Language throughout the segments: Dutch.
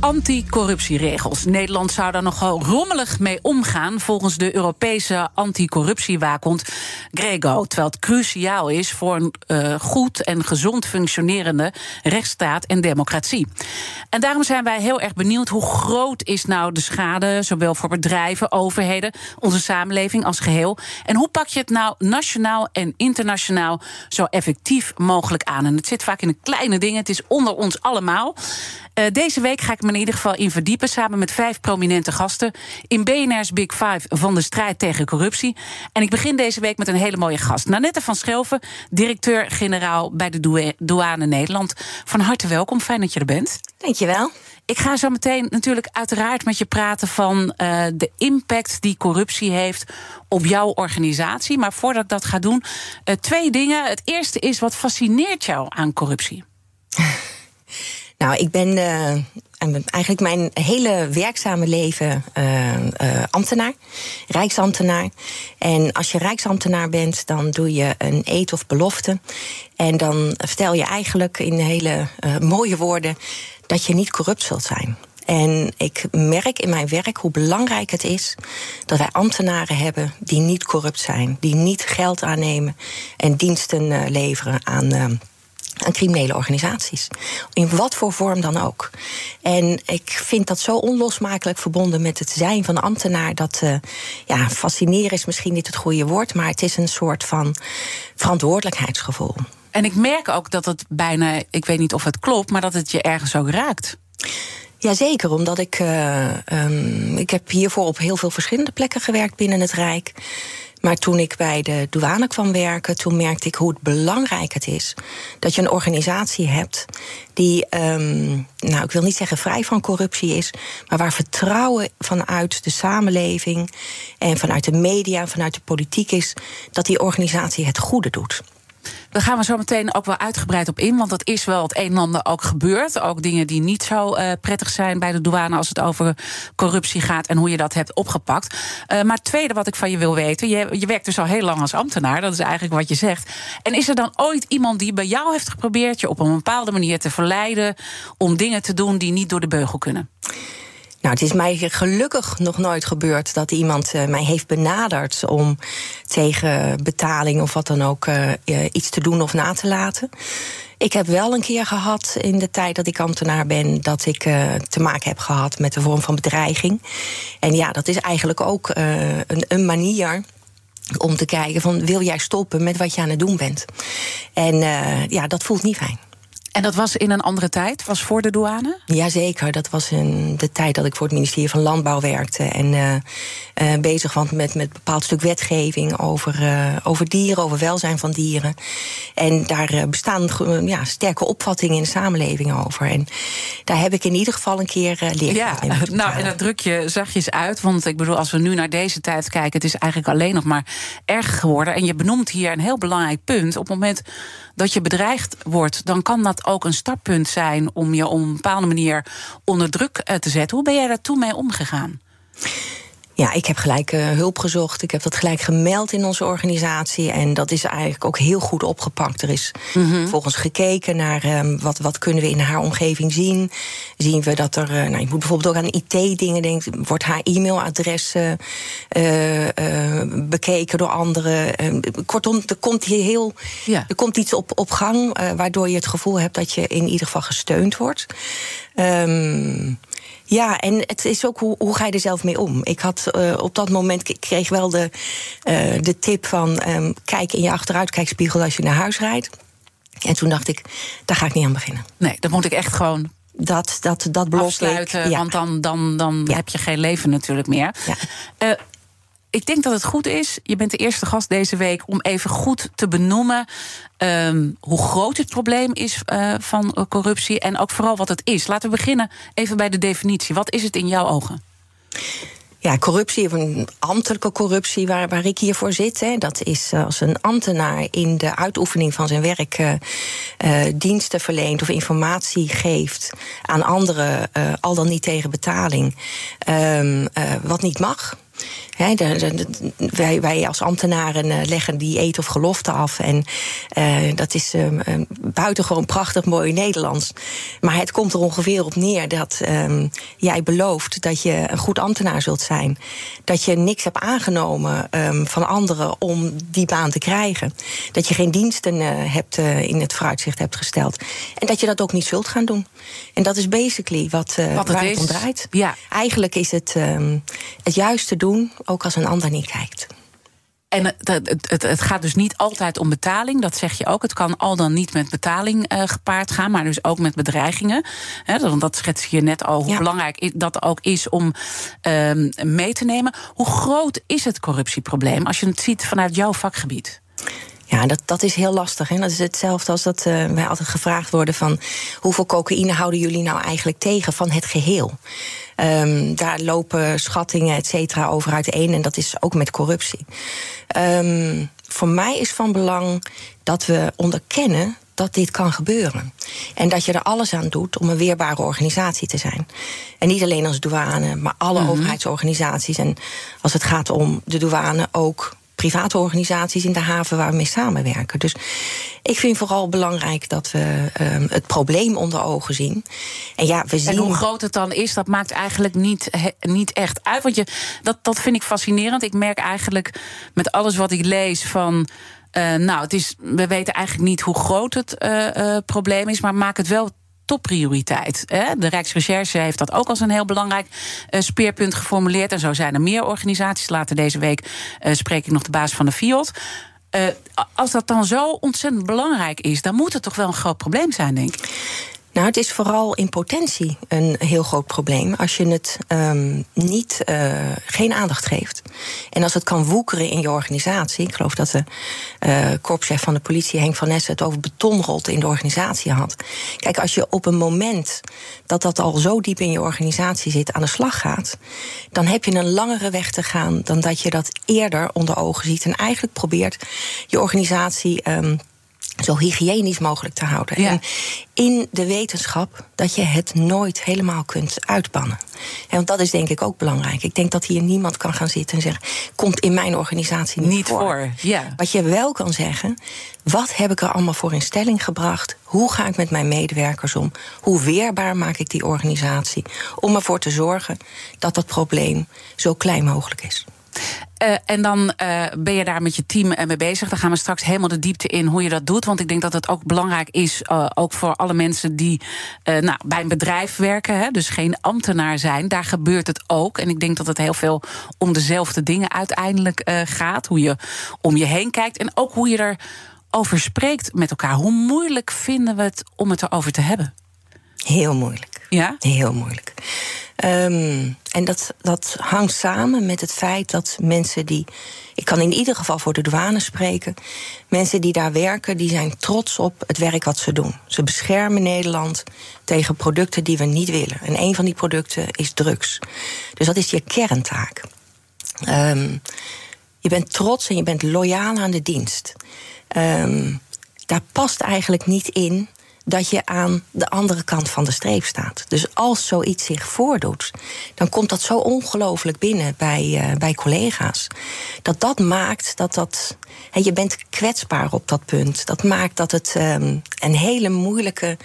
anticorruptieregels. Nederland zou daar nogal rommelig mee omgaan volgens de Europese anticorruptiewaakhond Grego. Terwijl het cruciaal is voor een uh, goed en gezond functionerende rechtsstaat en democratie. En daarom zijn wij heel erg benieuwd hoe groot is nou de schade, zowel voor bedrijven, overheden, onze samenleving als geheel. En hoe pak je het nou nationaal en internationaal zo effectief mogelijk aan? En het zit vaak in de kleine dingen, het is onder ons allemaal. Uh, deze week ga ik me in ieder geval in verdiepen. Samen met vijf prominente gasten. In BNR's Big Five van de strijd tegen corruptie. En ik begin deze week met een hele mooie gast. Nanette van Schelven, directeur-generaal bij de Douane Nederland. Van harte welkom, fijn dat je er bent. Dankjewel. Ik ga zo meteen natuurlijk uiteraard met je praten van uh, de impact die corruptie heeft op jouw organisatie. Maar voordat ik dat ga doen, uh, twee dingen. Het eerste is, wat fascineert jou aan corruptie? Nou, ik ben uh, eigenlijk mijn hele werkzame leven uh, uh, ambtenaar, rijksambtenaar. En als je rijksambtenaar bent, dan doe je een eet of belofte. En dan vertel je eigenlijk in hele mooie woorden dat je niet corrupt zult zijn. En ik merk in mijn werk hoe belangrijk het is dat wij ambtenaren hebben die niet corrupt zijn, die niet geld aannemen en diensten leveren aan aan criminele organisaties. In wat voor vorm dan ook. En ik vind dat zo onlosmakelijk verbonden met het zijn van ambtenaar. Dat uh, ja, fascineren is misschien niet het goede woord, maar het is een soort van verantwoordelijkheidsgevoel. En ik merk ook dat het bijna, ik weet niet of het klopt, maar dat het je ergens ook raakt. Jazeker, omdat ik. Uh, um, ik heb hiervoor op heel veel verschillende plekken gewerkt binnen het Rijk. Maar toen ik bij de douane kwam werken, toen merkte ik hoe belangrijk het is dat je een organisatie hebt die, um, nou ik wil niet zeggen vrij van corruptie is, maar waar vertrouwen vanuit de samenleving en vanuit de media, vanuit de politiek is, dat die organisatie het goede doet. Daar gaan we zo meteen ook wel uitgebreid op in. Want dat is wel het een en ander ook gebeurd. Ook dingen die niet zo uh, prettig zijn bij de douane als het over corruptie gaat en hoe je dat hebt opgepakt. Uh, maar het tweede wat ik van je wil weten. Je, je werkt dus al heel lang als ambtenaar. Dat is eigenlijk wat je zegt. En is er dan ooit iemand die bij jou heeft geprobeerd je op een bepaalde manier te verleiden om dingen te doen die niet door de beugel kunnen? Nou, het is mij gelukkig nog nooit gebeurd dat iemand uh, mij heeft benaderd om tegen betaling of wat dan ook uh, iets te doen of na te laten. Ik heb wel een keer gehad in de tijd dat ik ambtenaar ben, dat ik te maken heb gehad met een vorm van bedreiging. En ja, dat is eigenlijk ook een, een manier om te kijken van wil jij stoppen met wat je aan het doen bent. En ja, dat voelt niet fijn. En dat was in een andere tijd? Was voor de douane? Jazeker, dat was in de tijd dat ik voor het ministerie van Landbouw werkte. En uh, uh, bezig was met, met een bepaald stuk wetgeving over, uh, over dieren, over welzijn van dieren. En daar bestaan ja, sterke opvattingen in de samenleving over. En daar heb ik in ieder geval een keer leren. Ja, nou, en dat druk je zachtjes uit. Want ik bedoel, als we nu naar deze tijd kijken, het is eigenlijk alleen nog maar erger geworden. En je benoemt hier een heel belangrijk punt. Op het moment dat je bedreigd wordt, dan kan dat ook een startpunt zijn om je op een bepaalde manier onder druk eh, te zetten. Hoe ben jij daar toen mee omgegaan? Ja, ik heb gelijk uh, hulp gezocht. Ik heb dat gelijk gemeld in onze organisatie. En dat is eigenlijk ook heel goed opgepakt. Er is mm volgens gekeken naar um, wat, wat kunnen we in haar omgeving zien. Zien we dat er, uh, nou, je moet bijvoorbeeld ook aan IT-dingen denken. Wordt haar e-mailadres uh, bekeken door anderen? Ehm, kortom, er komt hier heel. Ja. Er komt iets op, op gang. waardoor je het gevoel hebt dat je in ieder geval gesteund wordt. Um, ja, en het is ook hoe, hoe ga je er zelf mee om? Ik had uh, op dat moment ik kreeg wel de, uh, de tip van um, kijk in je achteruitkijkspiegel als je naar huis rijdt. En toen dacht ik, daar ga ik niet aan beginnen. Nee, dat moet ik echt gewoon dat, dat, dat afsluiten, want dan, dan, dan ja. heb je geen leven natuurlijk meer. Ja. Uh, ik denk dat het goed is, je bent de eerste gast deze week, om even goed te benoemen um, hoe groot het probleem is uh, van corruptie en ook vooral wat het is. Laten we beginnen even bij de definitie. Wat is het in jouw ogen? Ja, corruptie, of een ambtelijke corruptie waar, waar ik hier voor zit. Hè, dat is eh, als een ambtenaar in de uitoefening van zijn werk uh, diensten verleent of informatie geeft aan anderen, al dan niet tegen betaling, ehm, wat niet mag wij, wij als ambtenaren uh, leggen die eet of gelofte af. En uh, dat is um, buitengewoon prachtig mooi Nederlands. Maar het komt er ongeveer op neer dat um, jij belooft dat je een goed ambtenaar zult zijn. Dat je niks hebt aangenomen um, van anderen om die baan te krijgen. Dat je geen diensten uh, hebt, in het vooruitzicht hebt gesteld. En dat je dat ook niet zult gaan doen. En dat is basically wat, wat waar het om draait. Ja. Eigenlijk is het het juiste doen ook als een ander niet kijkt. En het, het, het, gaat dus niet altijd om betaling, dat zeg je ook. Het kan al dan niet met betaling uh, gepaard gaan, maar dus ook met bedreigingen. He, dat, dat schets je net al, hoe belangrijk dat ook is om uh, mee te nemen. Hoe groot is het corruptieprobleem als je het ziet vanuit jouw vakgebied? Ja, dat, dat is heel lastig. Hè? Dat is hetzelfde als dat uh, wij altijd gevraagd worden van... hoeveel cocaïne houden jullie nou eigenlijk tegen van het geheel? Um, daar lopen schattingen, et cetera, over uiteen. En dat is ook met corruptie. Um, voor mij is van belang dat we onderkennen dat dit kan gebeuren. En dat je er alles aan doet om een weerbare organisatie te zijn. En niet alleen als douane, maar alle mm -hmm. overheidsorganisaties. En als het gaat om de douane ook private organisaties in de haven waar we mee samenwerken. Dus ik vind vooral belangrijk dat we um, het probleem onder ogen zien. En ja, we zien. En hoe groot het dan is, dat maakt eigenlijk niet, he, niet echt uit. Want je, dat, dat vind ik fascinerend. Ik merk eigenlijk met alles wat ik lees van. Uh, nou, het is, we weten eigenlijk niet hoe groot het uh, uh, probleem is, maar maak het wel topprioriteit. De Rijksrecherche heeft dat ook als een heel belangrijk uh, speerpunt geformuleerd. En zo zijn er meer organisaties. Later deze week uh, spreek ik nog de baas van de FIOD. Uh, als dat dan zo ontzettend belangrijk is, dan moet het toch wel een groot probleem zijn, denk ik. Nou, het is vooral in potentie een heel groot probleem als je het um, niet, uh, geen aandacht geeft. En als het kan woekeren in je organisatie. Ik geloof dat de uh, korpschef van de politie, Henk van Nessen, het over betonrot in de organisatie had. Kijk, als je op een moment dat dat al zo diep in je organisatie zit aan de slag gaat, dan heb je een langere weg te gaan dan dat je dat eerder onder ogen ziet. En eigenlijk probeert je organisatie. Um, zo hygiënisch mogelijk te houden. Ja. En in de wetenschap dat je het nooit helemaal kunt uitbannen. En want dat is denk ik ook belangrijk. Ik denk dat hier niemand kan gaan zitten en zeggen: komt in mijn organisatie niet, niet voor. voor. Ja. Wat je wel kan zeggen: wat heb ik er allemaal voor in stelling gebracht? Hoe ga ik met mijn medewerkers om? Hoe weerbaar maak ik die organisatie? Om ervoor te zorgen dat dat probleem zo klein mogelijk is. Uh, en dan uh, ben je daar met je team uh, mee bezig. Dan gaan we straks helemaal de diepte in hoe je dat doet. Want ik denk dat het ook belangrijk is, ook voor alle mensen die nou, bij een bedrijf werken, hè, dus geen ambtenaar zijn. Daar gebeurt het ook. En ik denk dat het heel veel om dezelfde dingen uiteindelijk gaat. Hoe je om je heen kijkt en ook hoe je erover spreekt met elkaar. Hoe moeilijk vinden we het om het erover te hebben? Heel moeilijk. Ja? Heel moeilijk. Um, en dat, dat hangt samen met het feit dat mensen die. Ik kan in ieder geval voor de douane spreken. Mensen die daar werken, die zijn trots op het werk wat ze doen. Ze beschermen Nederland tegen producten die we niet willen. En een van die producten is drugs. Dus dat is je kerntaak. Um, je bent trots en je bent loyaal aan de dienst. Um, daar past eigenlijk niet in dat je aan de andere kant van de streep staat. Dus als zoiets zich voordoet, dan komt dat zo ongelooflijk binnen bij, uh, bij collega's. Dat dat maakt dat dat. He, je bent kwetsbaar op dat punt. Dat maakt dat het um, een hele moeilijke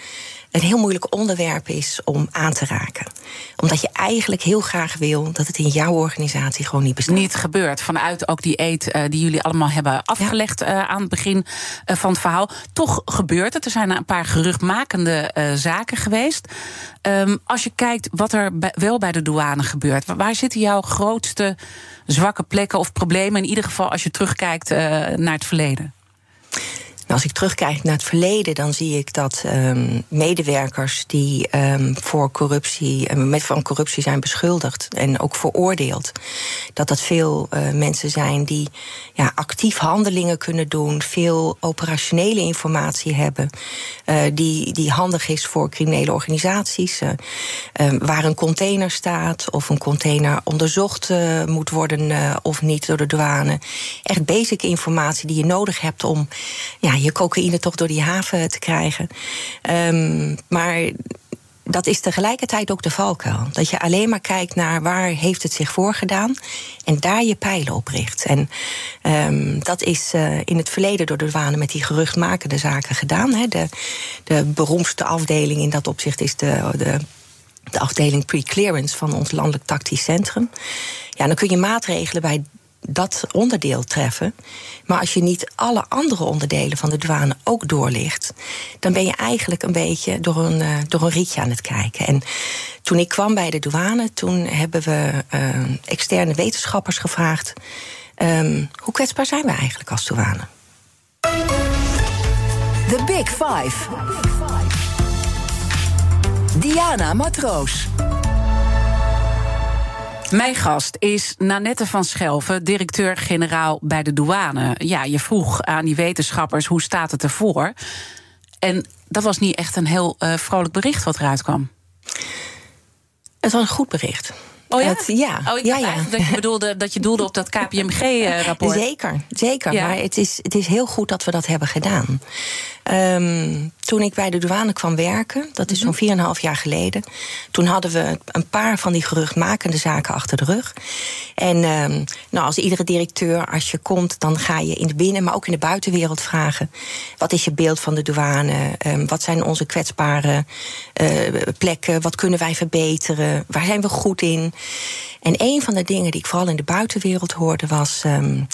een heel moeilijk onderwerp is om aan te raken. Omdat je eigenlijk heel graag wil dat het in jouw organisatie gewoon niet bestaat. Niet gebeurt. Vanuit ook die eet uh, die jullie allemaal hebben afgelegd ja. uh, aan het begin uh, van het verhaal. Toch gebeurt het. Er zijn een paar geruchtmakende zaken geweest. Um, als je kijkt wat er bij, wel bij de douane gebeurt, waar zitten jouw grootste zwakke plekken of problemen? In ieder geval als je terugkijkt naar het verleden. Als ik terugkijk naar het verleden, dan zie ik dat um, medewerkers die um, voor corruptie, met van corruptie zijn beschuldigd en ook veroordeeld, dat dat veel uh, mensen zijn die ja, actief handelingen kunnen doen, veel operationele informatie hebben, uh, die, die handig is voor criminele organisaties, uh, waar een container staat of een container onderzocht moet worden of niet door de douane. Echt basic informatie die je nodig hebt om ja, je cocaïne toch door die haven te krijgen. Um, maar dat is tegelijkertijd ook de valkuil. Dat je alleen maar kijkt naar waar heeft het zich voorgedaan en daar je pijlen op richt. En um, dat is uh, in het verleden door de douane met die geruchtmakende zaken gedaan. Hè. De, de beroemdste afdeling in dat opzicht is de, de de afdeling pre-clearance van ons landelijk tactisch centrum. Ja, dan kun je maatregelen bij dat onderdeel treffen. Maar als je niet alle andere onderdelen van de douane ook doorlicht, dan ben je eigenlijk een beetje door een, uh, door een rietje aan het kijken. En toen ik kwam bij de douane, toen hebben we uh, externe wetenschappers gevraagd: um, hoe kwetsbaar zijn we eigenlijk als douane? The Big Five. Diana Matroos. Mijn gast is Nanette van Schelven, directeur-generaal bij de douane. Ja, je vroeg aan die wetenschappers hoe staat het ervoor. En dat was niet echt een heel uh, vrolijk bericht wat eruit kwam. Het was een goed bericht. Oh ja? Het, ja. Oh, ik ja, ja. dat je, bedoelde, dat je doelde op dat KPMG-rapport. zeker, zeker. Ja. Maar het is, het is heel goed dat we dat hebben gedaan. Um, toen ik bij de douane kwam werken, dat is zo'n 4,5 jaar geleden, toen hadden we een paar van die geruchtmakende zaken achter de rug. En um, nou, als iedere directeur, als je komt, dan ga je in de binnen, maar ook in de buitenwereld vragen: wat is je beeld van de douane? Um, wat zijn onze kwetsbare uh, plekken? Wat kunnen wij verbeteren? Waar zijn we goed in? En een van de dingen die ik vooral in de buitenwereld hoorde was: um,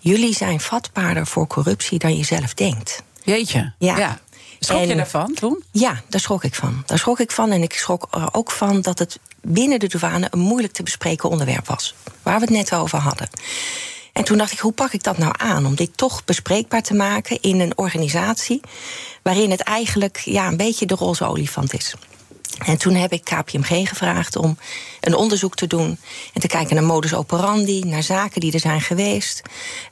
jullie zijn vatbaarder voor corruptie dan je zelf denkt. Jeetje. Ja. ja. Schrok en, je daarvan toen? Ja, daar schrok ik van. Daar schrok ik van. En ik schrok er ook van dat het binnen de douane een moeilijk te bespreken onderwerp was. Waar we het net over hadden. En toen dacht ik, hoe pak ik dat nou aan? Om dit toch bespreekbaar te maken in een organisatie waarin het eigenlijk ja, een beetje de roze olifant is. En toen heb ik KPMG gevraagd om een onderzoek te doen en te kijken naar modus operandi, naar zaken die er zijn geweest,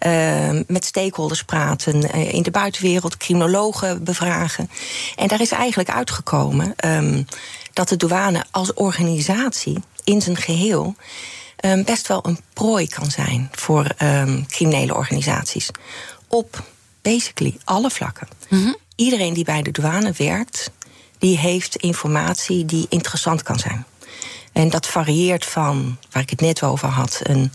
uh, met stakeholders praten, uh, in de buitenwereld, criminologen bevragen. En daar is eigenlijk uitgekomen um, dat de douane als organisatie in zijn geheel um, best wel een prooi kan zijn voor um, criminele organisaties. Op basically alle vlakken. Mm -hmm. Iedereen die bij de douane werkt, die heeft informatie die interessant kan zijn. En dat varieert van, waar ik het net over had, een,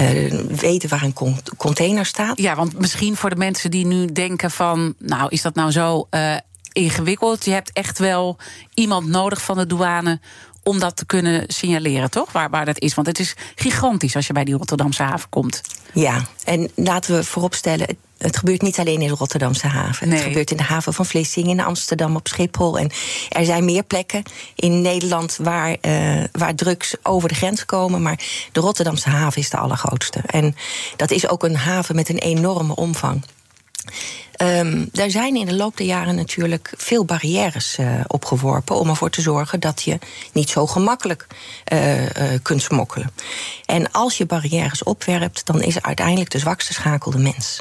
uh, weten waar een container staat. Ja, want misschien voor de mensen die nu denken van, nou is dat nou zo uh, ingewikkeld? Je hebt echt wel iemand nodig van de douane om dat te kunnen signaleren, toch? Waar, waar dat is. Want het is gigantisch als je bij die Rotterdamse haven komt. Ja, en laten we vooropstellen. Het gebeurt niet alleen in de Rotterdamse haven. Nee. Het gebeurt in de haven van Vlissingen, in Amsterdam, op Schiphol. En er zijn meer plekken in Nederland waar, uh, waar drugs over de grens komen. Maar de Rotterdamse haven is de allergrootste. En dat is ook een haven met een enorme omvang. Um, daar zijn in de loop der jaren natuurlijk veel barrières uh, opgeworpen om ervoor te zorgen dat je niet zo gemakkelijk uh, uh, kunt smokkelen. En als je barrières opwerpt, dan is uiteindelijk de zwakste schakel de mens.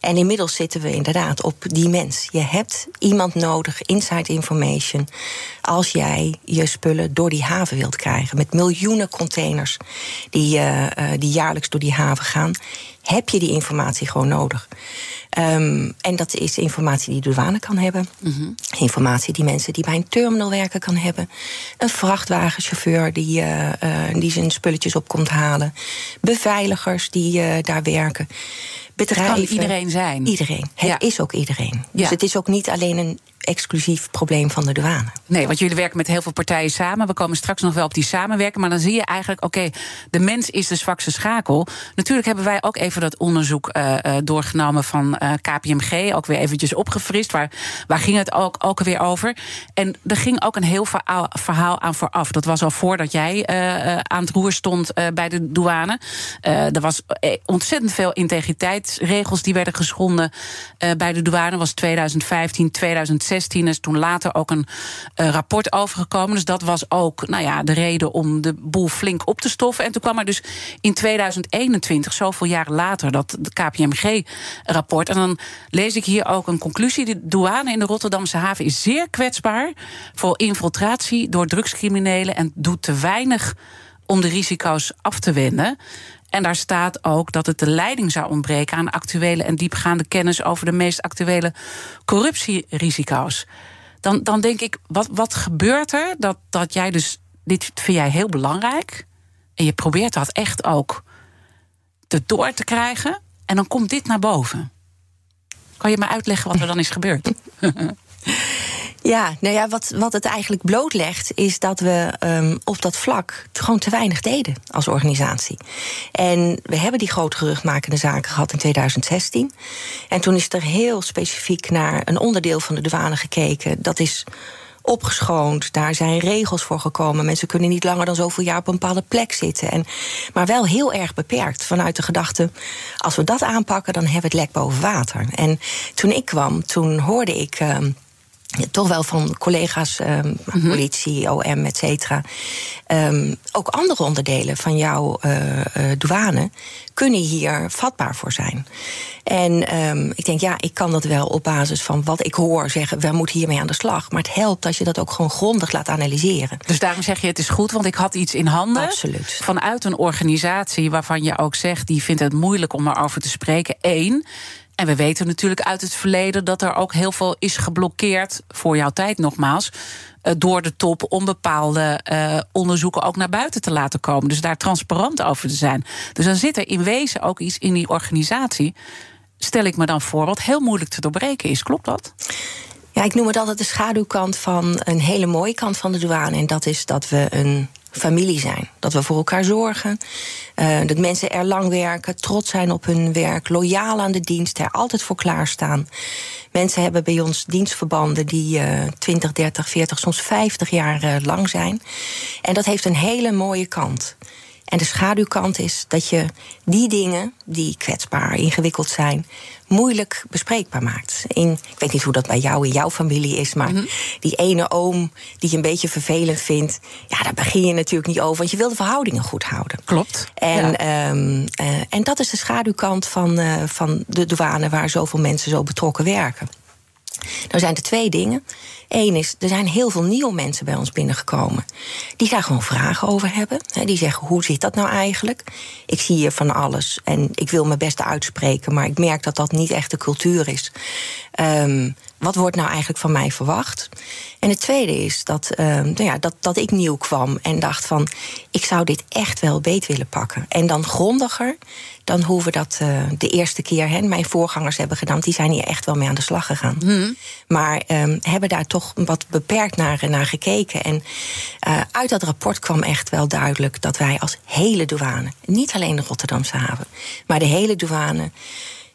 En inmiddels zitten we inderdaad op die mens. Je hebt iemand nodig, inside information, als jij je spullen door die haven wilt krijgen. Met miljoenen containers die, die jaarlijks door die haven gaan, heb je die informatie gewoon nodig. Um, en dat is informatie die de douane kan hebben. Mm -hmm. Informatie die mensen die bij een terminal werken kan hebben. Een vrachtwagenchauffeur die, uh, uh, die zijn spulletjes op komt halen. Beveiligers die uh, daar bedrijven. Het kan iedereen zijn. Iedereen. Het ja. is ook iedereen. Dus ja. het is ook niet alleen een exclusief probleem van de douane. Nee, want jullie werken met heel veel partijen samen. We komen straks nog wel op die samenwerken. Maar dan zie je eigenlijk, oké, de mens is de zwakste schakel. Natuurlijk hebben wij ook even dat onderzoek uh, doorgenomen van uh, KPMG. Ook weer eventjes opgefrist. Waar, waar ging het ook, ook weer over? En er ging ook een heel verhaal, verhaal aan vooraf. Dat was al voordat jij aan het roer stond bij de douane. er was ontzettend veel integriteitsregels die werden geschonden bij de douane. was 2015, 2016. is toen later ook een rapport overgekomen. Dus dat was ook nou ja, de reden om de boel flink op te stoffen. En toen kwam er dus in 2021, zoveel jaren later, dat KPMG-rapport. En dan lees ik hier ook een conclusie. De douane in de Rotterdamse haven is zeer kwetsbaar voor infiltratie door drugscriminelen en doet te weinig om de risico's af te wenden. En daar staat ook dat het de leiding zou ontbreken aan actuele en diepgaande kennis over de meest actuele corruptierisico's. Dan, dan denk ik, wat, wat gebeurt er dat, dat jij dus, dit vind jij heel belangrijk. En je probeert dat echt ook te door te krijgen. En dan komt dit naar boven. Kan je me uitleggen wat er dan is gebeurd? Ja, nou ja, wat, wat het eigenlijk blootlegt, is dat we um, op dat vlak gewoon te weinig deden als organisatie. En we hebben die grote geruchtmakende zaken gehad in 2016. En toen is er heel specifiek naar een onderdeel van de douane gekeken. Dat is opgeschoond. Daar zijn regels voor gekomen. Mensen kunnen niet langer dan zoveel jaar op een bepaalde plek zitten. En, maar wel heel erg beperkt vanuit de gedachte: als we dat aanpakken, dan hebben we het lek boven water. En toen ik kwam, toen hoorde ik. Uh, toch wel van collega's, um, politie, OM, et cetera. Um, ook andere onderdelen van jouw uh, uh, douane kunnen hier vatbaar voor zijn. En um, ik denk, ja, ik kan dat wel op basis van wat ik hoor zeggen, we moeten hiermee aan de slag. Maar het helpt als je dat ook gewoon grondig laat analyseren. Dus daarom zeg je, het is goed, want ik had iets in handen. Absoluut. Vanuit een organisatie waarvan je ook zegt, die vindt het moeilijk om erover te spreken. Eén. En we weten natuurlijk uit het verleden dat er ook heel veel is geblokkeerd, voor jouw tijd nogmaals, eh, door de top om bepaalde uh, onderzoeken ook naar buiten te laten komen. Dus daar transparant over te zijn. Dus dan zit er in wezen ook iets in die organisatie, stel ik me dan voor, wat heel moeilijk te doorbreken is. Klopt dat? Ja, ik noem het altijd de schaduwkant van een hele mooie kant van de douane. En dat is dat we een familie zijn. Dat we voor elkaar zorgen. Uh, dat mensen er lang werken, trots zijn op hun werk, loyaal aan de dienst, er altijd voor klaarstaan. Mensen hebben bij ons dienstverbanden die uh, 20, 30, 40, soms 50 jaar uh, lang zijn. En dat heeft een hele mooie kant. En de schaduwkant is dat je die dingen die kwetsbaar, ingewikkeld zijn, moeilijk bespreekbaar maakt. In, ik weet niet hoe dat bij jou in jouw familie is, maar mm -hmm. die ene oom die je een beetje vervelend vindt, ja, daar begin je natuurlijk niet over, want je wil de verhoudingen goed houden. Klopt. En, ja. um, uh, en dat is de schaduwkant van, uh, van de douane waar zoveel mensen zo betrokken werken. Nou zijn er twee dingen. Eén is, er zijn heel veel nieuwe mensen bij ons binnengekomen. Die daar gewoon vragen over hebben. Die zeggen, hoe zit dat nou eigenlijk? Ik zie hier van alles en ik wil mijn beste uitspreken... maar ik merk dat dat niet echt de cultuur is. Um, wat wordt nou eigenlijk van mij verwacht? En het tweede is dat, uh, nou ja, dat, dat ik nieuw kwam en dacht van... ik zou dit echt wel beet willen pakken. En dan grondiger dan hoe we dat uh, de eerste keer... Hè, mijn voorgangers hebben gedaan, die zijn hier echt wel mee aan de slag gegaan. Hmm. Maar um, hebben daar toch wat beperkt naar, naar gekeken. En uh, uit dat rapport kwam echt wel duidelijk... dat wij als hele douane, niet alleen de Rotterdamse haven... maar de hele douane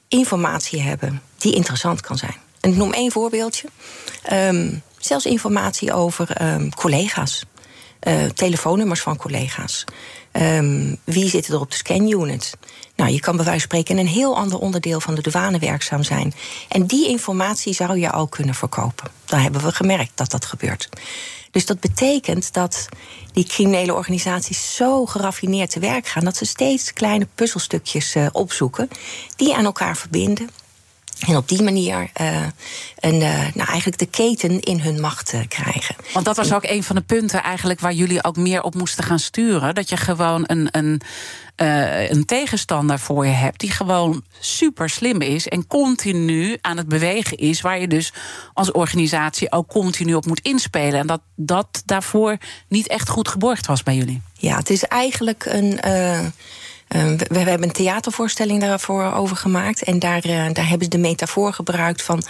informatie hebben die interessant kan zijn. En ik noem één voorbeeldje. Um, zelfs informatie over um, collega's. Uh, telefoonnummers van collega's. Um, wie zit er op de scanunit? Nou, je kan bij wijze van spreken een heel ander onderdeel van de douane werkzaam zijn. En die informatie zou je al kunnen verkopen. Dan hebben we gemerkt dat dat gebeurt. Dus dat betekent dat die criminele organisaties zo geraffineerd te werk gaan dat ze steeds kleine puzzelstukjes uh, opzoeken die aan elkaar verbinden en op die manier uh, een, uh, nou eigenlijk de keten in hun macht uh, krijgen. Want dat was ook een van de punten eigenlijk waar jullie ook meer op moesten gaan sturen. Dat je gewoon een, een, een tegenstander voor je hebt die gewoon super slim is en continu aan het bewegen is. Waar je dus als organisatie ook continu op moet inspelen. En dat dat daarvoor niet echt goed geborgd was bij jullie. Ja, het is eigenlijk een we, we, hebben een theatervoorstelling daarvoor over gemaakt. En daar, daar hebben ze de metafoor gebruikt van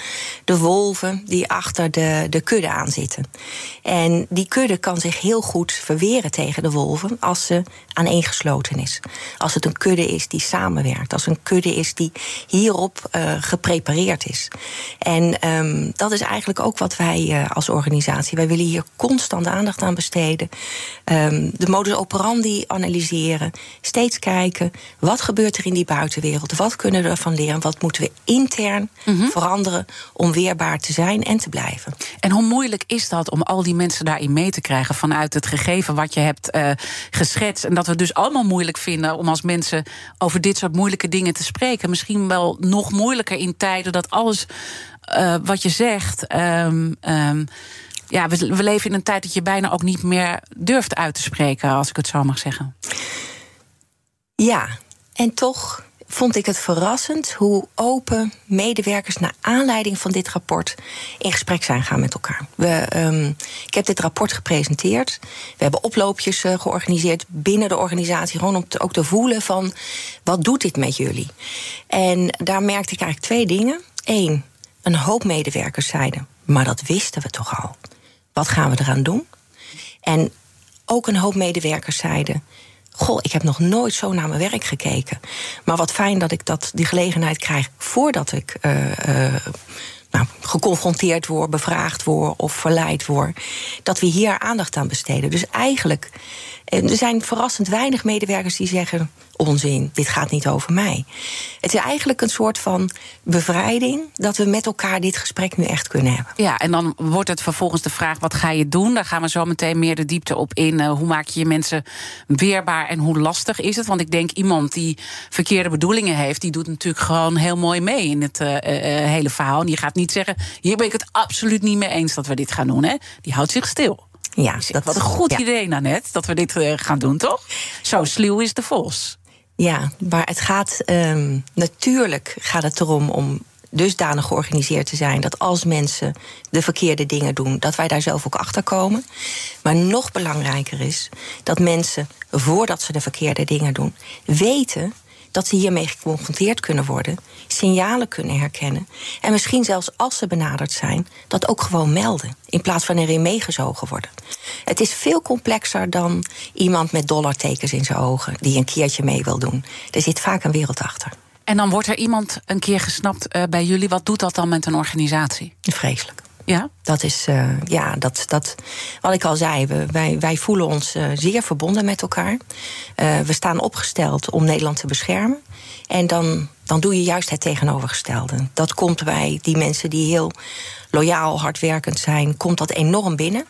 de wolven die achter de, de kudde aan zitten. En die kudde kan zich heel goed verweren tegen de wolven als ze aaneengesloten is. Als het een kudde is die samenwerkt. Als een kudde is die hierop uh, geprepareerd is. En um, dat is eigenlijk ook wat wij uh, als organisatie. Wij willen hier constant aandacht aan besteden. Um, de modus operandi analyseren. Steeds kijken. Wat gebeurt er in die buitenwereld? Wat kunnen we ervan leren? Wat moeten we intern mm -hmm. veranderen om weerbaar te zijn en te blijven? En hoe moeilijk is dat om al die mensen daarin mee te krijgen vanuit het gegeven wat je hebt uh, geschetst? En dat we dus allemaal moeilijk vinden om als mensen over dit soort moeilijke dingen te spreken. Misschien wel nog moeilijker in tijden dat alles uh, wat je zegt. Um, um, ja, we, we leven in een tijd dat je bijna ook niet meer durft uit te spreken, als ik het zo mag zeggen. Ja, en toch vond ik het verrassend hoe open medewerkers naar aanleiding van dit rapport in gesprek zijn gaan met elkaar. We, um, ik heb dit rapport gepresenteerd. We hebben oploopjes uh, georganiseerd binnen de organisatie, gewoon om te, ook te voelen van wat doet dit met jullie. En daar merkte ik eigenlijk twee dingen. Eén, een hoop medewerkers zeiden, maar dat wisten we toch al. Wat gaan we eraan doen? En ook een hoop medewerkers zeiden. Goh, ik heb nog nooit zo naar mijn werk gekeken. Maar wat fijn dat ik dat, die gelegenheid krijg voordat ik uh, uh, nou, geconfronteerd word, bevraagd word of verleid word. Dat we hier aandacht aan besteden. Dus eigenlijk, er zijn verrassend weinig medewerkers die zeggen: onzin, dit gaat niet over mij. Het is eigenlijk een soort van bevrijding dat we met elkaar dit gesprek nu echt kunnen hebben. Ja, en dan wordt het vervolgens de vraag: wat ga je doen? Daar gaan we zo meteen meer de diepte op in. Uh, hoe maak je je mensen weerbaar en hoe lastig is het? Want ik denk iemand die verkeerde bedoelingen heeft, die doet natuurlijk gewoon heel mooi mee in het uh, uh, hele verhaal. En die gaat niet zeggen: hier ben ik het absoluut niet mee eens dat we dit gaan doen. Hè? Die houdt zich stil. Ja, dat wat een goed ja. idee, Nanette, dat we dit gaan doen, toch? Zo sluw is de vos. Ja, maar het gaat um, natuurlijk gaat het erom om dusdanig georganiseerd te zijn dat als mensen de verkeerde dingen doen, dat wij daar zelf ook achter komen. Maar nog belangrijker is dat mensen, voordat ze de verkeerde dingen doen, weten dat ze hiermee geconfronteerd kunnen worden, signalen kunnen herkennen en misschien zelfs als ze benaderd zijn, dat ook gewoon melden, in plaats van erin meegezogen worden. Het is veel complexer dan iemand met dollartekens in zijn ogen die een keertje mee wil doen. Er zit vaak een wereld achter. En dan wordt er iemand een keer gesnapt uh, bij jullie. Wat doet dat dan met een organisatie? Vreselijk. Ja? Dat is, uh, ja, dat, dat, wat ik al zei, we, wij, wij voelen ons uh, zeer verbonden met elkaar. Uh, we staan opgesteld om Nederland te beschermen. En dan, dan doe je juist het tegenovergestelde. Dat komt bij die mensen die heel loyaal, hardwerkend zijn, komt dat enorm binnen.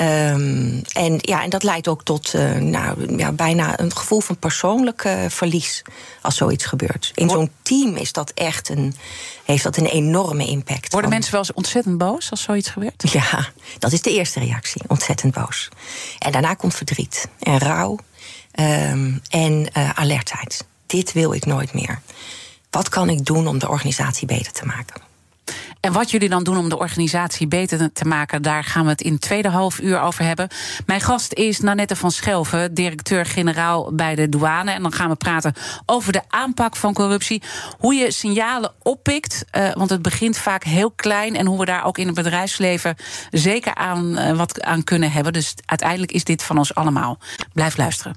Um, en, ja, en dat leidt ook tot uh, nou, ja, bijna een gevoel van persoonlijk uh, verlies als zoiets gebeurt. In zo'n team is dat echt een, heeft dat een enorme impact. Worden van... mensen wel eens ontzettend boos als zoiets gebeurt? Ja, dat is de eerste reactie. Ontzettend boos. En daarna komt verdriet en rouw um, en uh, alertheid. Dit wil ik nooit meer. Wat kan ik doen om de organisatie beter te maken? En wat jullie dan doen om de organisatie beter te maken, daar gaan we het in tweede half uur over hebben. Mijn gast is Nanette van Schelven, directeur-generaal bij de douane. En dan gaan we praten over de aanpak van corruptie. Hoe je signalen oppikt, uh, want het begint vaak heel klein. En hoe we daar ook in het bedrijfsleven zeker aan uh, wat aan kunnen hebben. Dus uiteindelijk is dit van ons allemaal. Blijf luisteren.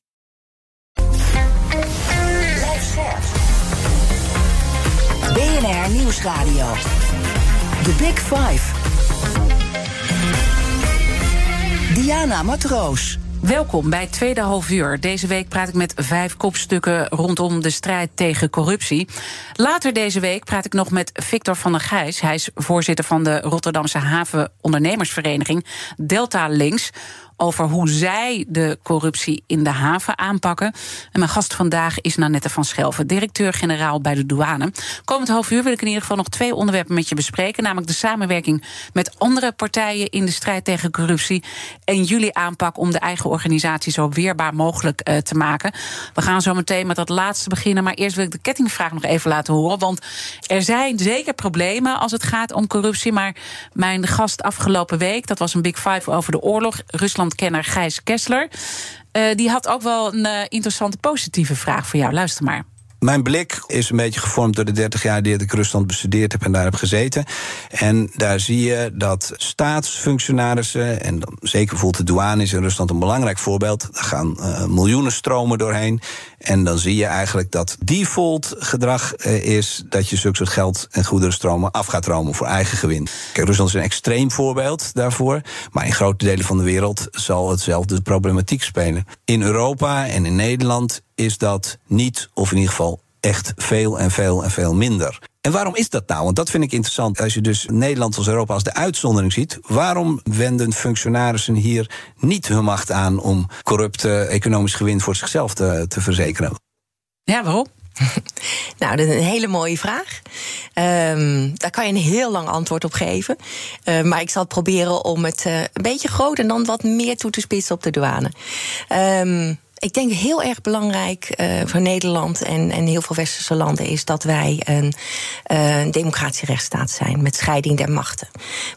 BNR Nieuwsradio. The Big Five. Diana Matroos. Welkom bij tweede half uur. Deze week praat ik met vijf kopstukken rondom de strijd tegen corruptie. Later deze week praat ik nog met Victor van der Gijs. Hij is voorzitter van de Rotterdamse Havenondernemersvereniging Delta Links over hoe zij de corruptie in de haven aanpakken. En mijn gast vandaag is Nanette van Schelven, directeur-generaal bij de douane. Komend half uur wil ik in ieder geval nog twee onderwerpen met je bespreken. Namelijk de samenwerking met andere partijen in de strijd tegen corruptie. En jullie aanpak om de eigen organisatie zo weerbaar mogelijk uh, te maken. We gaan zo meteen met dat laatste beginnen. Maar eerst wil ik de kettingvraag nog even laten horen. Want er zijn zeker problemen als het gaat om corruptie. Maar mijn gast afgelopen week, dat was een Big Five over de oorlog. Rusland kenner Gijs Kessler. Uh, die had ook wel een uh, interessante positieve vraag voor jou. Luister maar. Mijn blik is een beetje gevormd door de 30 jaar die ik Rusland bestudeerd heb en daar heb gezeten. En daar zie je dat staatsfunctionarissen, en dan zeker bijvoorbeeld de douane in Rusland een belangrijk voorbeeld. Daar gaan uh, miljoenen stromen doorheen. En dan zie je eigenlijk dat default gedrag uh, is dat je zulke soort geld en goederenstromen af gaat romen voor eigen gewin. Kijk, Rusland is een extreem voorbeeld daarvoor. Maar in grote delen van de wereld zal hetzelfde problematiek spelen. In Europa en in Nederland is dat niet, of in ieder geval echt veel en veel en veel minder. En waarom is dat nou? Want dat vind ik interessant. Als je dus Nederland als Europa als de uitzondering ziet, waarom wenden functionarissen hier niet hun macht aan om corrupte economisch gewin voor zichzelf te, verzekeren? Ja, waarom? Nou, dat is een hele mooie vraag. Um, daar kan je een heel lang antwoord op geven. Uh, maar ik zal proberen om het uh, een beetje groot en dan wat meer toe te spitsen op de douane. Um, ik denk heel erg belangrijk uh, voor Nederland en, en heel veel westerse landen is dat wij een, uh, een democratische rechtsstaat zijn met scheiding der machten.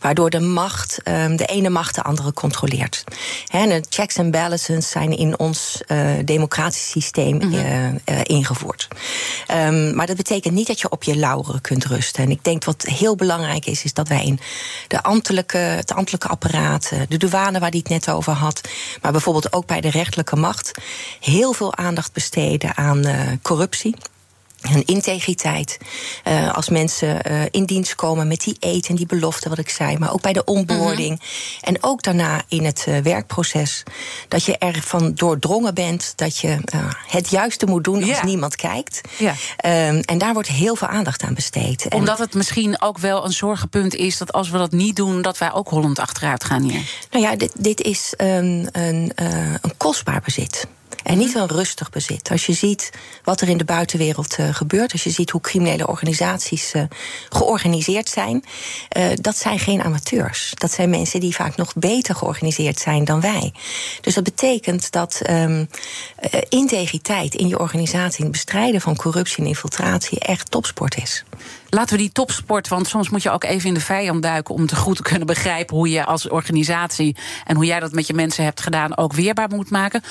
Waardoor de macht, um, de ene macht de andere controleert. En de checks and balances zijn in ons uh, democratisch systeem mm -hmm. ingevoerd. Um, maar dat betekent niet dat je op je lauweren kunt rusten. En ik denk wat heel belangrijk is, is dat wij in de ambtelijke, het ambtelijke apparaat, de douane waar die het net over had, maar bijvoorbeeld ook bij de rechterlijke macht heel veel aandacht besteden aan uh, corruptie. En integriteit. Uh, als mensen uh, in dienst komen met die eten en die belofte, wat ik zei. Maar ook bij de onboarding. -hmm. En ook daarna in het werkproces. Dat je ervan doordrongen bent dat je het juiste moet doen als niemand kijkt. Yeah. Um, en daar wordt heel veel aandacht aan besteed. Omdat het misschien ook wel een zorgenpunt is dat als we dat niet doen, dat wij ook Holland achteruit gaan hier. Nou ja, dit, dit is um, een, een kostbaar bezit. En niet een rustig bezit. Als je ziet wat er in de buitenwereld uh, gebeurt, als je ziet hoe criminele organisaties uh, georganiseerd zijn, uh, dat zijn geen amateurs. Dat zijn mensen die vaak nog beter georganiseerd zijn dan wij. Dus dat betekent dat um, integriteit in je organisatie, het bestrijden van corruptie en infiltratie echt topsport is. Laten we die topsport, want soms moet je ook even in de vijand duiken om te goed te kunnen begrijpen hoe je als organisatie en hoe jij dat met je mensen hebt gedaan ook weerbaar moet maken.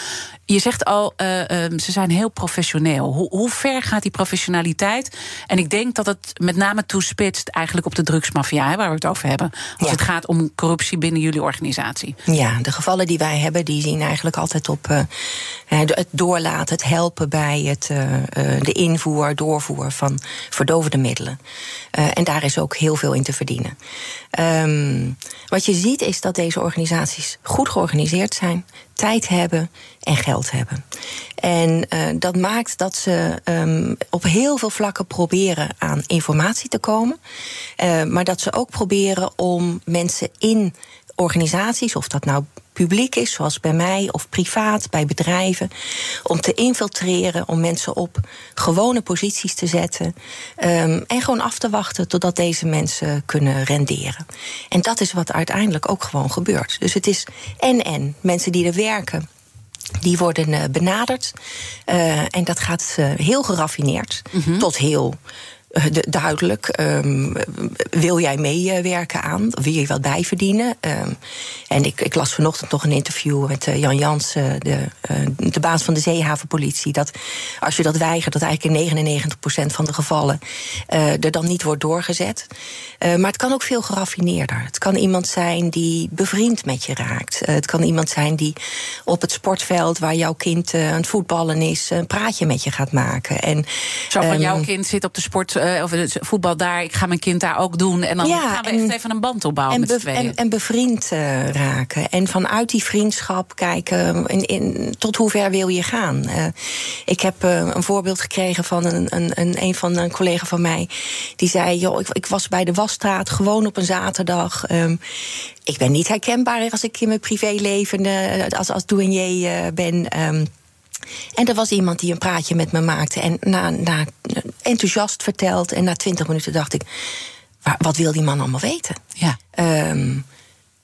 Je zegt al, uh, uh, ze zijn heel professioneel. Hoe, hoe ver gaat die professionaliteit? En ik denk dat het met name toespitst eigenlijk op de drugsmafia, waar we het over hebben. Als ja. het gaat om corruptie binnen jullie organisatie. Ja, de gevallen die wij hebben, die zien eigenlijk altijd op uh, het doorlaten, het helpen bij het, de invoer, doorvoer van verdovende middelen. Uh, en daar is ook heel veel in te verdienen. Um, wat je ziet is dat deze organisaties goed georganiseerd zijn, tijd hebben en geld hebben. En uh, dat maakt dat ze um, op heel veel vlakken proberen aan informatie te komen. Uh, maar dat ze ook proberen om mensen in organisaties, of dat nou publiek is, zoals bij mij, of privaat, bij bedrijven, om te infiltreren, om mensen op gewone posities te zetten um, en gewoon af te wachten totdat deze mensen kunnen renderen. En dat is wat uiteindelijk ook gewoon gebeurt. Dus het is en-en. Mensen die er werken, die worden uh, benaderd. Uh, en dat gaat uh, heel geraffineerd mm -hmm. tot heel duidelijk. Um, wil jij meewerken aan? Wil je wat bijverdienen? Um, en ik, ik, las vanochtend nog een interview met uh, Jan Jansen, de, uh, de baas van de zeehavenpolitie. Dat als je dat weigert, dat eigenlijk in 99% van de gevallen uh, er dan niet wordt doorgezet. maar het kan ook veel geraffineerder. Het kan iemand zijn die bevriend met je raakt. het kan iemand zijn die op het sportveld waar jouw kind aan het voetballen is, een praatje met je gaat maken. En, Zo van um, jouw kind zit op de sport of het voetbal daar, ik ga mijn kind daar ook doen. En dan gaan we echt even een band opbouwen en, met en, en, bevriend raken. En vanuit die vriendschap kijken in, in, tot hoe ver wil je gaan. ik heb een voorbeeld gekregen van een, een, een, een van een collega van mij. Die zei, joh, ik, ik was bij de wasstraat gewoon op een zaterdag. Um, ik ben niet herkenbaar als ik in mijn privéleven als, als douanier ben. Um, en er was iemand die een praatje met me maakte. En na, na enthousiast verteld. En na twintig minuten dacht ik. Wat wil die man allemaal weten? Ja. Um,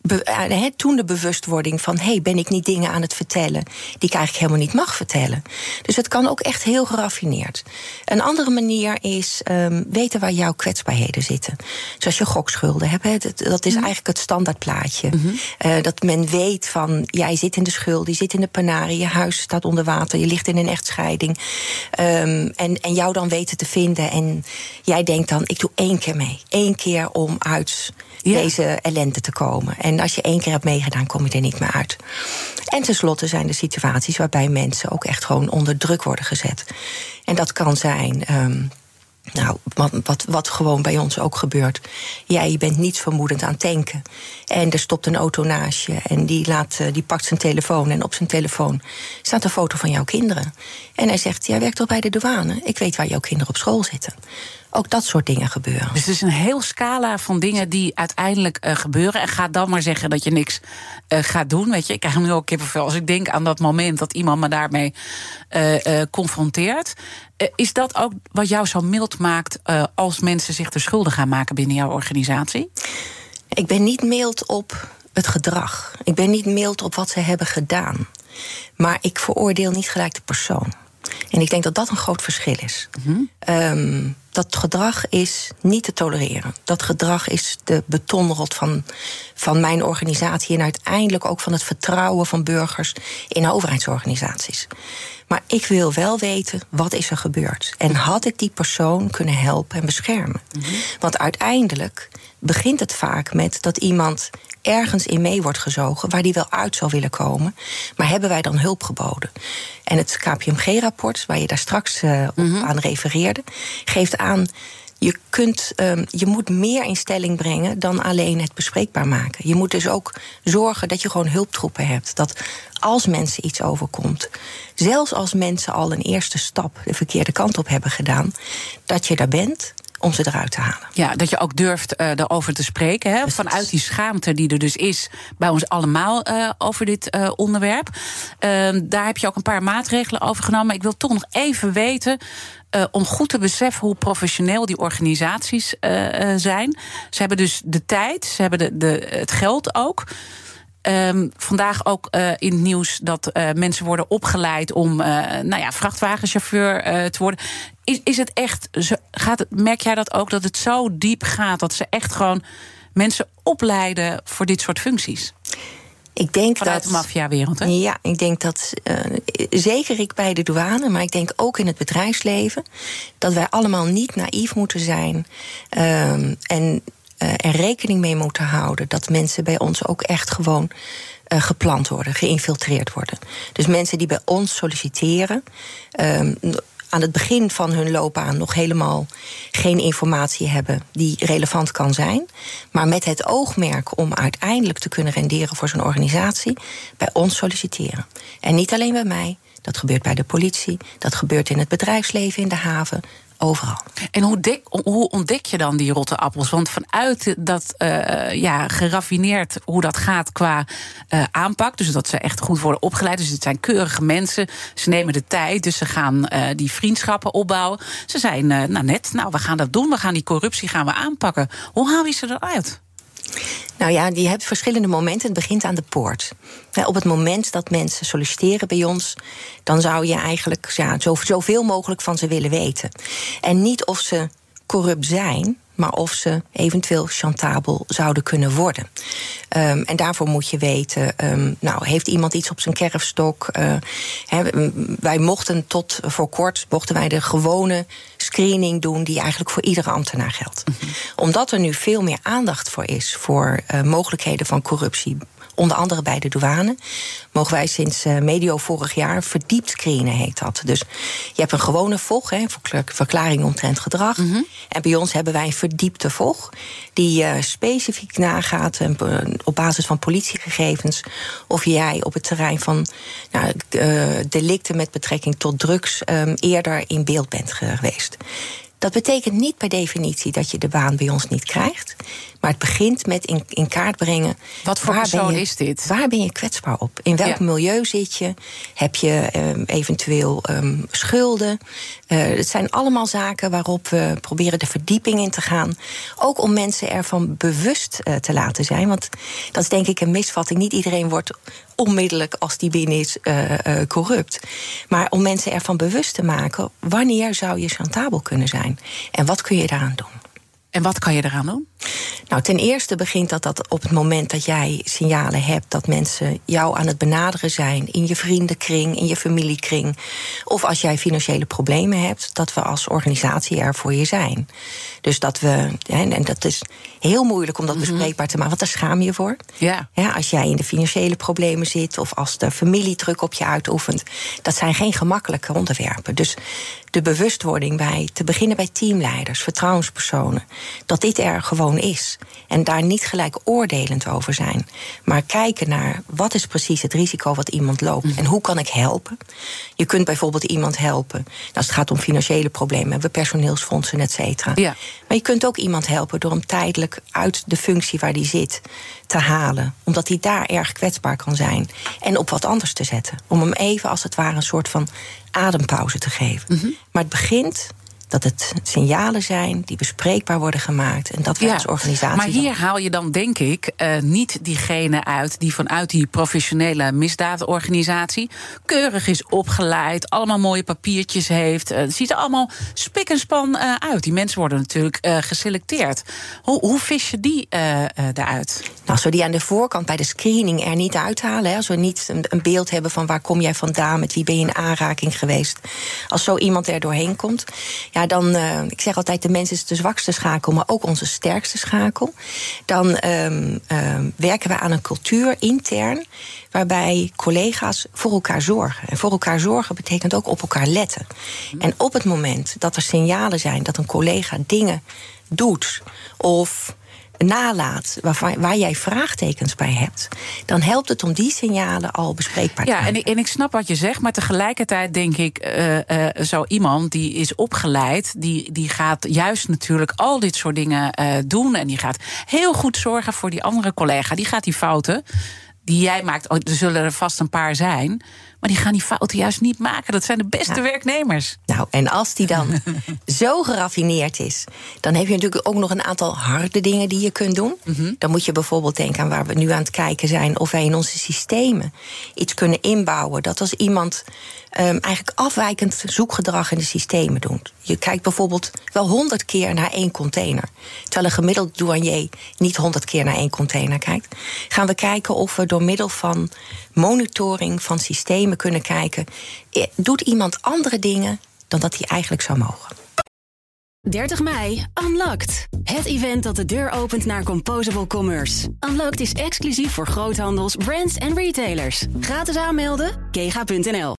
eh, toen de bewustwording van: hey, ben ik niet dingen aan het vertellen die ik eigenlijk helemaal niet mag vertellen. Dus het kan ook echt heel geraffineerd. Een andere manier is um, weten waar jouw kwetsbaarheden zitten. Zoals je gokschulden hebt. Dat is mhm. eigenlijk het standaardplaatje. Mm uh, dat men weet van: jij zit in de schuld, je zit in de panari, je huis staat onder water, je ligt in een echtscheiding. Um, en, en jou dan weten te vinden. En jij denkt dan: ik doe één keer mee. Eén keer om uit deze ellende te komen. En als je één keer hebt meegedaan, kom je er niet meer uit. En tenslotte zijn er situaties waarbij mensen ook echt gewoon onder druk worden gezet. En dat kan zijn. Um, nou, wat, wat, wat, gewoon bij ons ook gebeurt. Jij bent niets vermoedend aan tanken. En er stopt een auto naast je. En die, laat, eh, die pakt zijn telefoon. En op zijn telefoon staat een foto van jouw kinderen. En hij zegt: Jij werkt toch bij de douane? Ik weet waar jouw kinderen op school zitten ook dat soort dingen gebeuren. Dus het is een heel scala van dingen die uiteindelijk uh, gebeuren. En ga dan maar zeggen dat je niks uh, gaat doen. Weet je, ik krijg nu ook kippenvel als ik denk aan dat moment dat iemand me daarmee confronteert. Is dat ook wat jou zo mild maakt als mensen zich er schuldig gaan maken binnen jouw organisatie? Ik ben niet mild op het gedrag. Ik ben niet mild op wat ze hebben gedaan. Maar ik veroordeel niet gelijk de persoon. En ik denk dat dat een groot verschil is. Mm um, dat gedrag is niet te tolereren. Dat gedrag is de betonrot van, van mijn organisatie en uiteindelijk ook van het vertrouwen van burgers in overheidsorganisaties. Maar ik wil wel weten wat is er gebeurd. En had ik die persoon kunnen helpen en beschermen? Mhm. Want uiteindelijk begint het vaak met dat iemand ergens in mee wordt gezogen waar die wel uit zou willen komen. Maar hebben wij dan hulp geboden? En het KPMG-rapport, waar je daar straks uh, mm aan refereerde, geeft aan. Je, kunt, um, je moet meer in stelling brengen dan alleen het bespreekbaar maken. Je moet dus ook zorgen dat je gewoon hulptroepen hebt. Dat als mensen iets overkomt, zelfs als mensen al een eerste stap de verkeerde kant op hebben gedaan, dat je daar bent om ze eruit te halen. Ja, dat je ook durft uh, erover te spreken. Hè? Vanuit die schaamte die er dus is bij ons allemaal uh, over dit uh, onderwerp. Ehm, daar heb je ook een paar maatregelen over genomen. Ik wil toch nog even weten. om goed te beseffen hoe professioneel die organisaties zijn. Ze hebben dus de tijd, ze hebben de, de, het geld ook. Um, vandaag ook uh, in het nieuws dat uh, mensen worden opgeleid om uh, nou ja, vrachtwagenchauffeur te worden. Is, is het echt, gaat het, merk jij dat ook, dat het zo diep gaat dat ze echt gewoon mensen opleiden voor dit soort functies? Ik denk Vanuit dat, de maffiawereld, hè? Ja, ik denk dat, uh, zeker ik bij de douane, maar ik denk ook in het bedrijfsleven, dat wij allemaal niet naïef moeten zijn. Uh, en er rekening mee moeten houden dat mensen bij ons ook echt gewoon uh, gepland worden, geïnfiltreerd worden. Dus mensen die bij ons solliciteren. Um, aan het begin van hun loopbaan nog helemaal geen informatie hebben die relevant kan zijn. Maar met het oogmerk om uiteindelijk te kunnen renderen voor zo'n organisatie, bij ons solliciteren. En niet alleen bij mij, dat gebeurt bij de politie, dat gebeurt in het bedrijfsleven, in de haven, overal. En hoe, hoe, ontdek je dan die rotte appels? Want vanuit dat uh, ja, geraffineerd hoe dat gaat qua uh, aanpak, dus dat ze echt goed worden opgeleid, dus het zijn keurige mensen, ze nemen de tijd, dus ze gaan uh, die vriendschappen opbouwen. Ze zijn nou net, nou we gaan dat doen, we gaan die corruptie gaan we aanpakken. Hoe haal je ze eruit? Nou ja, je hebt verschillende momenten. Het begint aan de poort. Op het moment dat mensen solliciteren bij ons, dan zou je eigenlijk ja, zoveel mogelijk van ze willen weten. En niet of ze corrupt zijn, maar of ze eventueel chantabel zouden kunnen worden. Um, en daarvoor moet je weten, um, nou, heeft iemand iets op zijn kerfstok? Uh, wij mochten tot voor kort, mochten wij de gewone screening doen die eigenlijk voor iedere ambtenaar geldt. Mm -hmm. Omdat er nu veel meer aandacht voor is voor uh, mogelijkheden van corruptie onder andere bij de douane, mogen wij sinds uh, medio vorig jaar verdiept screenen, heet dat. Dus je hebt een gewone VOG, hè, verklaring omtrent gedrag. Mm-hmm. En bij ons hebben wij een verdiepte VOG, die uh, specifiek nagaat uh, op basis van politiegegevens of jij op het terrein van nou, delicten met betrekking tot drugs um, eerder in beeld bent geweest. Dat betekent niet per definitie dat je de baan bij ons niet krijgt. Maar het begint met in, in kaart brengen. Wat voor persoon is dit? Waar ben je kwetsbaar op? In welk milieu zit je? Heb je um, eventueel um, schulden? Uh, het zijn allemaal zaken waarop we proberen de verdieping in te gaan. Ook om mensen ervan bewust uh, te laten zijn. Want dat is denk ik een misvatting. Niet iedereen wordt onmiddellijk als die binnen is uh, corrupt. Maar om mensen ervan bewust te maken, wanneer zou je chantabel kunnen zijn? En wat kun je daaraan doen? En wat kan je eraan doen? Nou, ten eerste begint dat, dat op het moment dat jij signalen hebt dat mensen jou aan het benaderen zijn in je vriendenkring, in je familiekring, of als jij financiële problemen hebt, dat we als organisatie er voor je zijn. Dus dat we, en dat is heel moeilijk om dat mhm. bespreekbaar te maken, want daar schaam je voor. Ja. Ja, als jij in de financiële problemen zit of als de familie druk op je uitoefent, dat zijn geen gemakkelijke onderwerpen. Dus de bewustwording bij, te beginnen bij teamleiders, vertrouwenspersonen, dat dit er gewoon is. En daar niet gelijk oordelend over zijn. Maar kijken naar wat is precies het risico wat iemand loopt mhm. en hoe kan ik helpen. Je kunt bijvoorbeeld iemand helpen. Nou, als het gaat om financiële problemen, hebben we personeelsfondsen, et cetera. Ja. Maar je kunt ook iemand helpen door hem tijdelijk uit de functie waar hij zit te halen. Omdat hij daar erg kwetsbaar kan zijn. En op wat anders te zetten. Om hem even als het ware een soort van adempauze te geven. Mhm. Maar het begint dat het signalen zijn die bespreekbaar worden gemaakt. En dat wij als organisatie. Maar hier haal je dan, denk ik, uh, niet diegene uit die vanuit die professionele misdaadorganisatie keurig is opgeleid, allemaal mooie papiertjes heeft. Uh, het ziet er allemaal spik en span uh, uit. Die mensen worden natuurlijk geselecteerd. Hoe, hoe vis je die eruit? Nou, als we die aan de voorkant bij de screening er niet uithalen, hè, als we niet een, een beeld hebben van waar kom jij vandaan, met wie ben je in aanraking geweest, als zo iemand er doorheen komt. Ja, ja, dan, uh, ik zeg altijd, de mens is de zwakste schakel, maar ook onze sterkste schakel. Dan um, um, werken we aan een cultuur intern waarbij collega's voor elkaar zorgen. En voor elkaar zorgen betekent ook op elkaar letten. En op het moment dat er signalen zijn dat een collega dingen doet of nalaat, waar, waar jij vraagtekens bij hebt, dan helpt het om die signalen al bespreekbaar te maken. Ja, en, en, ik snap wat je zegt, maar tegelijkertijd denk ik, uh, uh, zo iemand die is opgeleid, die, die gaat juist natuurlijk al dit soort dingen uh, doen en die gaat heel goed zorgen voor die andere collega. Die gaat die fouten die jij maakt, oh, er zullen er vast een paar zijn. Maar die gaan die fouten juist niet maken. Dat zijn de beste werknemers. Nou, en als die dan zo geraffineerd is, dan heb je natuurlijk ook nog een aantal harde dingen die je kunt doen. Mhm. Dan moet je bijvoorbeeld denken aan waar we nu aan het kijken zijn, of wij in onze systemen iets kunnen inbouwen. Dat als iemand um, eigenlijk afwijkend zoekgedrag in de systemen doet. Je kijkt bijvoorbeeld wel honderd keer naar één container. Terwijl een gemiddeld douanier niet honderd keer naar één container kijkt. Gaan we kijken of we door middel van monitoring van systemen kunnen kijken. Eh, doet iemand andere dingen dan dat hij eigenlijk zou mogen? 30 mei, Unlocked. Het event dat de deur opent naar Composable Commerce. Unlocked is exclusief voor groothandels, brands en retailers. Gratis aanmelden, kega.nl.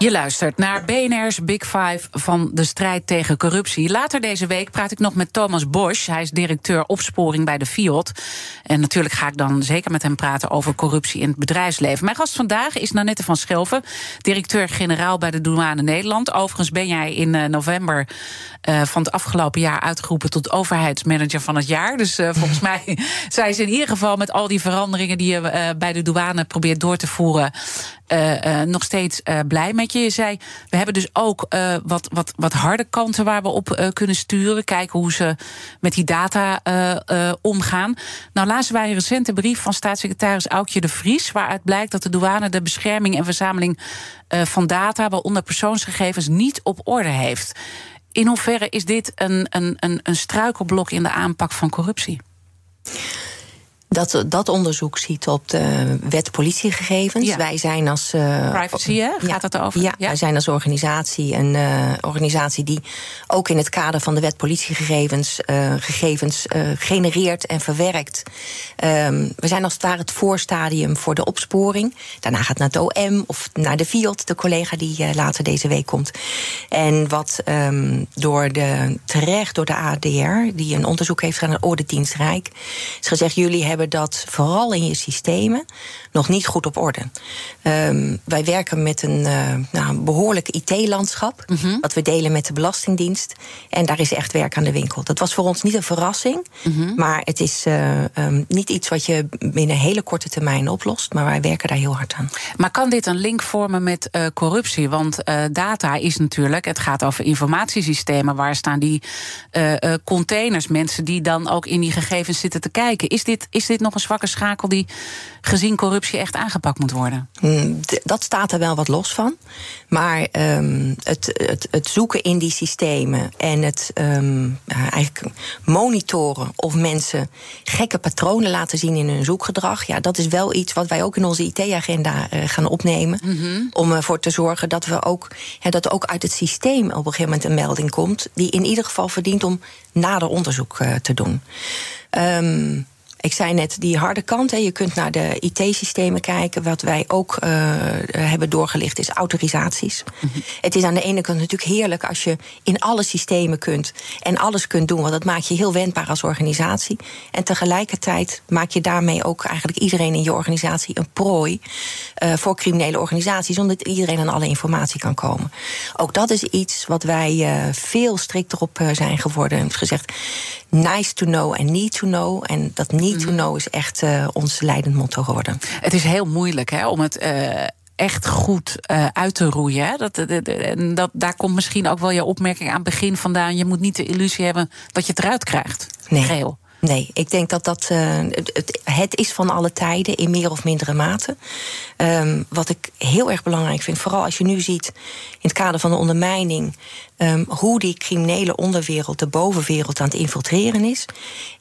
Je luistert naar BNR's Big Five van de strijd tegen corruptie. Later deze week praat ik nog met Thomas Bosch. Hij is directeur opsporing bij de FIOD. En natuurlijk ga ik dan zeker met hem praten over corruptie in het bedrijfsleven. Mijn gast vandaag is Nanette van Schelven, directeur-generaal bij de Douane Nederland. Overigens ben jij in eh, november uh, van het afgelopen jaar uitgeroepen tot overheidsmanager van het jaar. Dus uh, volgens mij zijn ze in ieder geval met al die veranderingen die je bij de douane probeert door te voeren uh, nog steeds uh, blij met je. Je zei, we hebben dus ook wat, wat, wat harde kanten waar we op kunnen sturen. Kijken hoe ze met die data omgaan. Nou, lazen wij een recente brief van staatssecretaris Aukje de Vries... waaruit blijkt dat de douane de bescherming en verzameling van data... waaronder persoonsgegevens niet op orde heeft. In hoeverre is dit een, een, een, een struikelblok in de aanpak van corruptie? Dat, dat onderzoek ziet op de wet politiegegevens. Ja. Wij zijn als. Uh, Privacy, hè? Gaat ja, dat over? Ja, wij zijn als organisatie een uh, organisatie die ook in het kader van de wet politiegegevens uh, gegevens genereert en verwerkt. Um, we zijn als het ware het voorstadium voor de opsporing. Daarna gaat het naar het OM of naar de FIOD, de collega die later deze week komt. En wat um, door de, terecht door de ADR, die een onderzoek heeft gedaan, de Orde Dienst Rijk, is gezegd: jullie hebben dat vooral in je systemen nog niet goed op orde. Um, wij werken met een uh, nou, behoorlijk IT-landschap, mm -hmm. wat we delen met de Belastingdienst. En daar is echt werk aan de winkel. Dat was voor ons niet een verrassing, mm -hmm. maar het is uh, um, niet iets wat je binnen hele korte termijn oplost. Maar wij werken daar heel hard aan. Maar kan dit een link vormen met uh, corruptie? Want data is natuurlijk, het gaat over informatiesystemen. Waar staan die containers? Mensen die dan ook in die gegevens zitten te kijken. Is dit, is dit nog een zwakke schakel die gezien corruptie echt aangepakt moet worden? Mm, dat staat er wel wat los van. Maar um, het, het, het, zoeken in die systemen en het um, eigenlijk monitoren of mensen gekke patronen laten zien in hun zoekgedrag, ja, dat is wel iets wat wij ook in onze IT-agenda uh, gaan opnemen. Mm -hmm. Om ervoor te zorgen dat we ook, ja, dat ook uit het systeem op een gegeven moment een melding komt, die in ieder geval verdient om nader onderzoek uh, te doen. Um, ik zei net, die harde kant. Hè, je kunt naar de IT-systemen kijken. Wat wij ook uh, hebben doorgelicht is autorisaties. Mm -hmm. Het is aan de ene kant natuurlijk heerlijk als je in alle systemen kunt en alles kunt doen. Want dat maakt je heel wendbaar als organisatie. En tegelijkertijd maak je daarmee ook eigenlijk iedereen in je organisatie een prooi uh, voor criminele organisaties. Omdat iedereen aan alle informatie kan komen. Ook dat is iets wat wij uh, veel strikter op zijn geworden. Hebben gezegd, nice to know en need to know. En dat need to know is echt uh, ons leidend motto geworden. Het is heel moeilijk hè, om het. Uh echt goed uh, uit te roeien. Hè? Dat, dat, dat, daar komt misschien ook wel je opmerking aan het begin vandaan. Je moet niet de illusie hebben dat je het eruit krijgt. Nee. Geel. Nee, ik denk dat dat uh, het, het, is van alle tijden in meer of mindere mate. Um, wat ik heel erg belangrijk vind, vooral als je nu ziet in het kader van de ondermijning, um, hoe die criminele onderwereld de bovenwereld aan het infiltreren is,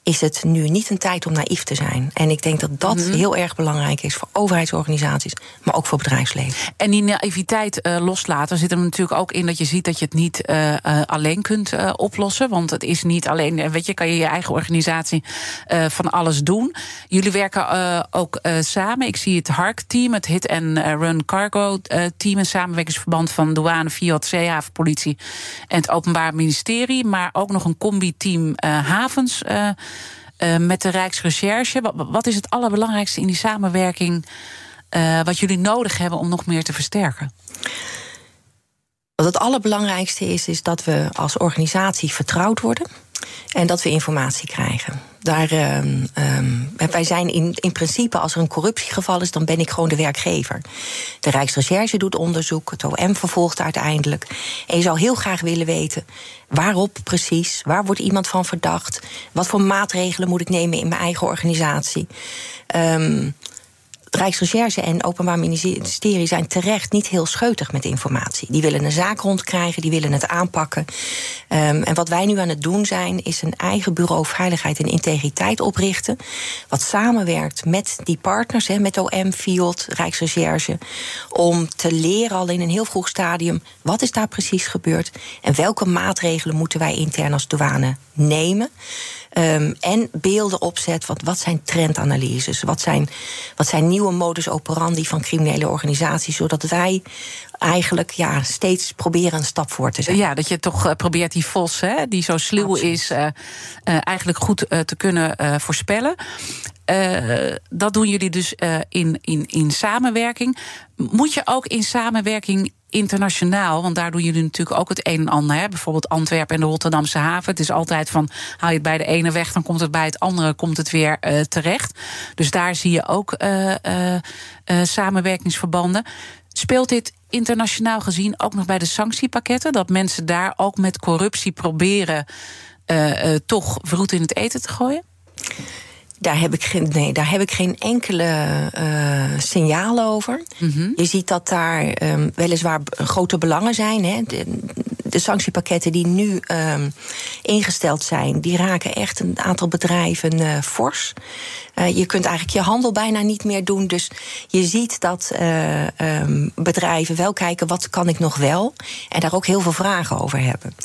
is het nu niet een tijd om naïef te zijn. En ik denk dat dat mm -hmm. heel erg belangrijk is voor overheidsorganisaties, maar ook voor bedrijfsleven. En die naïviteit uh, loslaten zit er natuurlijk ook in dat je ziet dat je het niet uh, uh, alleen kunt oplossen. Want het is niet alleen, weet je, kan je je eigen organisatie van alles doen. Jullie werken ook samen. Ik zie het HARC-team, het Hit and Run Cargo-team, een samenwerkingsverband van douane, Fiat, zeehavenpolitie en het Openbaar Ministerie, maar ook nog een combi-team havens. Met de Rijksrecherche. Wat, wat, is het allerbelangrijkste in die samenwerking wat jullie nodig hebben om nog meer te versterken? Wat het allerbelangrijkste is, is dat we als organisatie vertrouwd worden en dat we informatie krijgen. Daar, um, um, wij zijn in, in principe, als er een corruptiegeval is, dan ben ik gewoon de werkgever. De Rijksrecherche doet onderzoek, het OM vervolgt uiteindelijk. En je zou heel graag willen weten waarop precies, waar wordt iemand van verdacht, wat voor maatregelen moet ik nemen in mijn eigen organisatie. Um, Rijksrecherche en Openbaar Ministerie zijn terecht niet heel scheutig met informatie. Die willen een zaak rondkrijgen, die willen het aanpakken. Um, en wat wij nu aan het doen zijn, is een eigen bureau veiligheid en integriteit oprichten. Wat samenwerkt met die partners, he, met OM, FIOD, Rijksrecherche. Om te leren al in een heel vroeg stadium wat is daar precies gebeurd. En welke maatregelen moeten wij intern als douane nemen. Um, en beelden opzet. Wat, wat zijn trendanalyses? Wat zijn, wat zijn nieuwe modus operandi van criminele organisaties? Zodat wij eigenlijk ja, steeds proberen een stap voor te zetten. Ja, dat je toch uh, probeert die vos, hè, die zo sluw Absoluut. is, uh, uh, eigenlijk goed te kunnen voorspellen. dat doen jullie dus in, in, in samenwerking. Moet je ook in samenwerking internationaal, want daar doen jullie natuurlijk ook het een en ander. Hè? Bijvoorbeeld Antwerpen en de Rotterdamse haven. Het is altijd van haal je het bij de ene weg, dan komt het bij het andere komt het weer uh, terecht. Dus daar zie je ook uh, uh, samenwerkingsverbanden. Speelt dit internationaal gezien ook nog bij de sanctiepakketten? Dat mensen daar ook met corruptie proberen toch vroet in het eten te gooien? Daar heb ik geen, nee, daar heb ik geen enkele uh, signaal over. Mm -hmm. Je ziet dat daar um, weliswaar grote belangen zijn. Hè. De, de sanctiepakketten die nu um, ingesteld zijn, die raken echt een aantal bedrijven uh, fors. Uh, je kunt eigenlijk je handel bijna niet meer doen. Dus je ziet dat uh, um, bedrijven wel kijken wat kan ik nog wel. En daar ook heel veel vragen over hebben.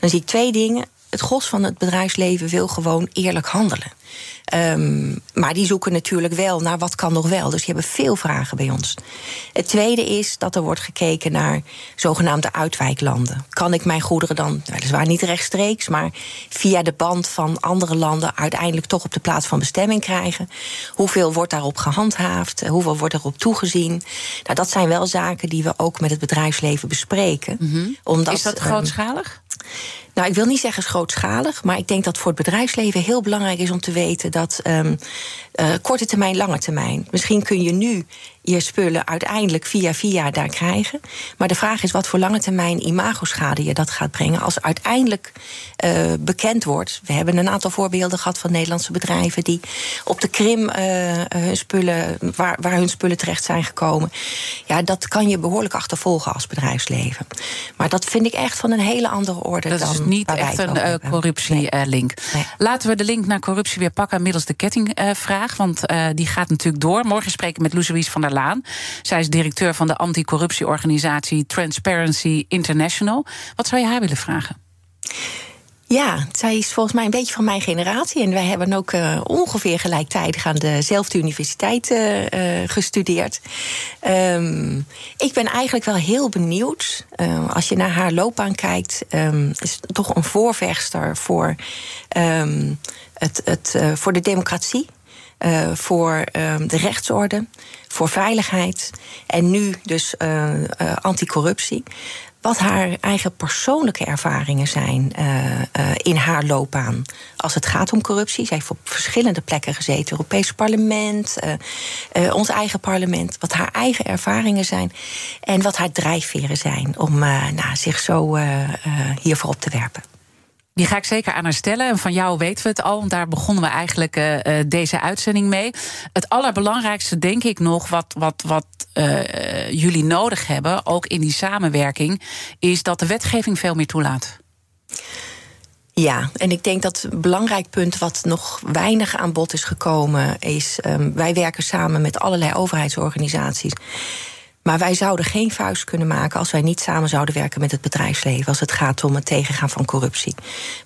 Dan zie ik twee dingen. Het gros van het bedrijfsleven wil gewoon eerlijk handelen. Um, maar die zoeken natuurlijk wel naar wat kan nog wel. Dus die hebben veel vragen bij ons. Het tweede is dat er wordt gekeken naar zogenaamde uitwijklanden. Kan ik mijn goederen dan, weliswaar niet rechtstreeks, maar via de band van andere landen uiteindelijk toch op de plaats van bestemming krijgen? Hoeveel wordt daarop gehandhaafd? Hoeveel wordt erop toegezien? Nou, dat zijn wel zaken die we ook met het bedrijfsleven bespreken. Mm -hmm. omdat, is dat grootschalig? Um, nou, ik wil niet zeggen grootschalig, maar ik denk dat voor het bedrijfsleven heel belangrijk is om te weten dat um, uh, korte termijn, lange termijn. Misschien kun je nu je spullen uiteindelijk via via daar krijgen. Maar de vraag is wat voor lange termijn imagoschade je dat gaat brengen als uiteindelijk uh, bekend wordt. We hebben een aantal voorbeelden gehad van Nederlandse bedrijven die op de Krim uh, hun spullen, waar, waar hun spullen terecht zijn gekomen. Ja, dat kan je behoorlijk achtervolgen als bedrijfsleven. Maar dat vind ik echt van een hele andere orde dat dan. is niet echt een corruptielink. Nee. Nee. Laten we de link naar corruptie weer pakken middels de kettingvraag. Want die gaat natuurlijk door. Morgen spreken we met Louise van der Laan. Zij is directeur van de anticorruptieorganisatie Transparency International. Wat zou je haar willen vragen? Ja, zij is volgens mij een beetje van mijn generatie. En wij hebben ook uh, ongeveer gelijktijdig aan dezelfde universiteit uh, gestudeerd. Um, ik ben eigenlijk wel heel benieuwd. als je naar haar loopbaan kijkt, um, is toch een voorvechter voor, um, het, het, voor de democratie. Uh, voor uh, de rechtsorde, voor veiligheid en nu dus uh, anticorruptie. Wat haar eigen persoonlijke ervaringen zijn in haar loopbaan als het gaat om corruptie. Zij heeft op verschillende plekken gezeten, Europees parlement, ons eigen parlement. Wat haar eigen ervaringen zijn en wat haar drijfveren zijn om nou, zich zo hiervoor op te werpen. Die ga ik zeker aan haar stellen. En van jou weten we het al, want daar begonnen we eigenlijk uh, deze uitzending mee. Het allerbelangrijkste, denk ik nog, wat, wat, wat uh, jullie nodig hebben, ook in die samenwerking, is dat de wetgeving veel meer toelaat. Ja, en ik denk dat een belangrijk punt wat nog weinig aan bod is gekomen, is um, wij werken samen met allerlei overheidsorganisaties. Maar wij zouden geen vuist kunnen maken als wij niet samen zouden werken met het bedrijfsleven. Als het gaat om het tegengaan van corruptie.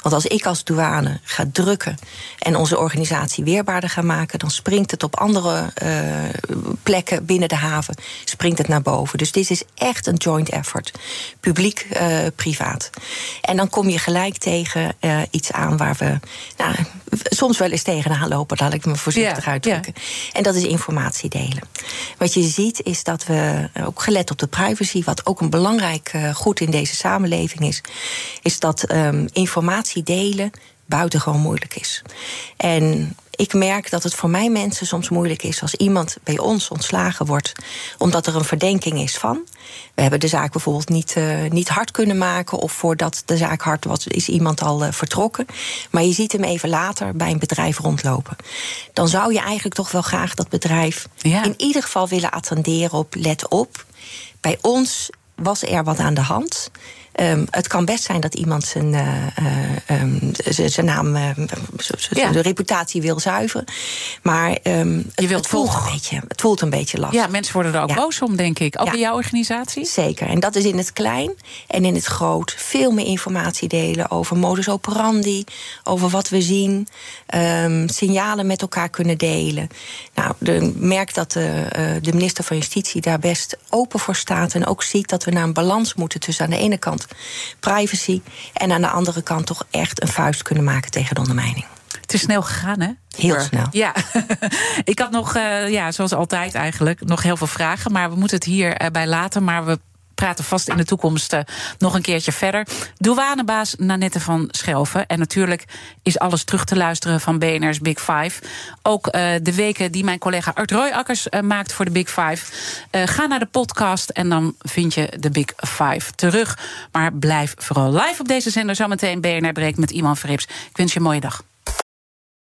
Want als ik als douane ga drukken en onze organisatie weerbaarder ga maken, dan springt het op andere uh, plekken binnen de haven springt het naar boven. Dus dit is echt een joint effort. Publiek-privaat. Uh, en dan kom je gelijk tegen uh, iets aan waar we nou, soms wel eens tegenaan lopen, laat ik me voorzichtig uitdrukken. En dat is informatie delen. Wat je ziet is dat we ook gelet op de privacy, wat ook een belangrijk uh, goed in deze samenleving is, is dat um, informatie delen buitengewoon moeilijk is. En ik merk dat het voor mij mensen soms moeilijk is als iemand bij ons ontslagen wordt, omdat er een verdenking is van. We hebben de zaak bijvoorbeeld niet, uh, niet hard kunnen maken, of voordat de zaak hard was, is iemand al uh, vertrokken. Maar je ziet hem even later bij een bedrijf rondlopen. Dan zou je eigenlijk toch wel graag dat bedrijf ja. in ieder geval willen attenderen op let op. Bij ons was er wat aan de hand. Um, het kan best zijn dat iemand zijn, uh, um, zijn naam, ja. de reputatie wil zuiveren. Maar um, je wilt het, voelt een beetje, het voelt een beetje lastig. Ja, mensen worden er ook ja. boos om, denk ik. Ook ja. in jouw organisatie? Zeker. En dat is in het klein en in het groot. Veel meer informatie delen over modus operandi, over wat we zien. signalen met elkaar kunnen delen. Nou, de, merk dat de, de minister van Justitie daar best open voor staat. En ook ziet dat we naar een balans moeten tussen aan de ene kant privacy. En aan de andere kant toch echt een vuist kunnen maken tegen de ondermijning. Het is snel gegaan, hè? Heel snel. Ja, ik had nog, uh, ja, zoals altijd eigenlijk, nog heel veel vragen. Maar we moeten het hierbij uh, laten. Maar we praten vast in de toekomst uh, nog een keertje verder. Douanebaas Nanette van Schelven. En natuurlijk is alles terug te luisteren van BNR's Big Five. Ook uh, de weken die mijn collega Art Royakkers uh, maakt voor de Big Five. ga naar de podcast en dan vind je de Big Five terug. Maar blijf vooral live op deze zender. Zometeen BNR breekt met Iman Verrips. Ik wens je een mooie dag.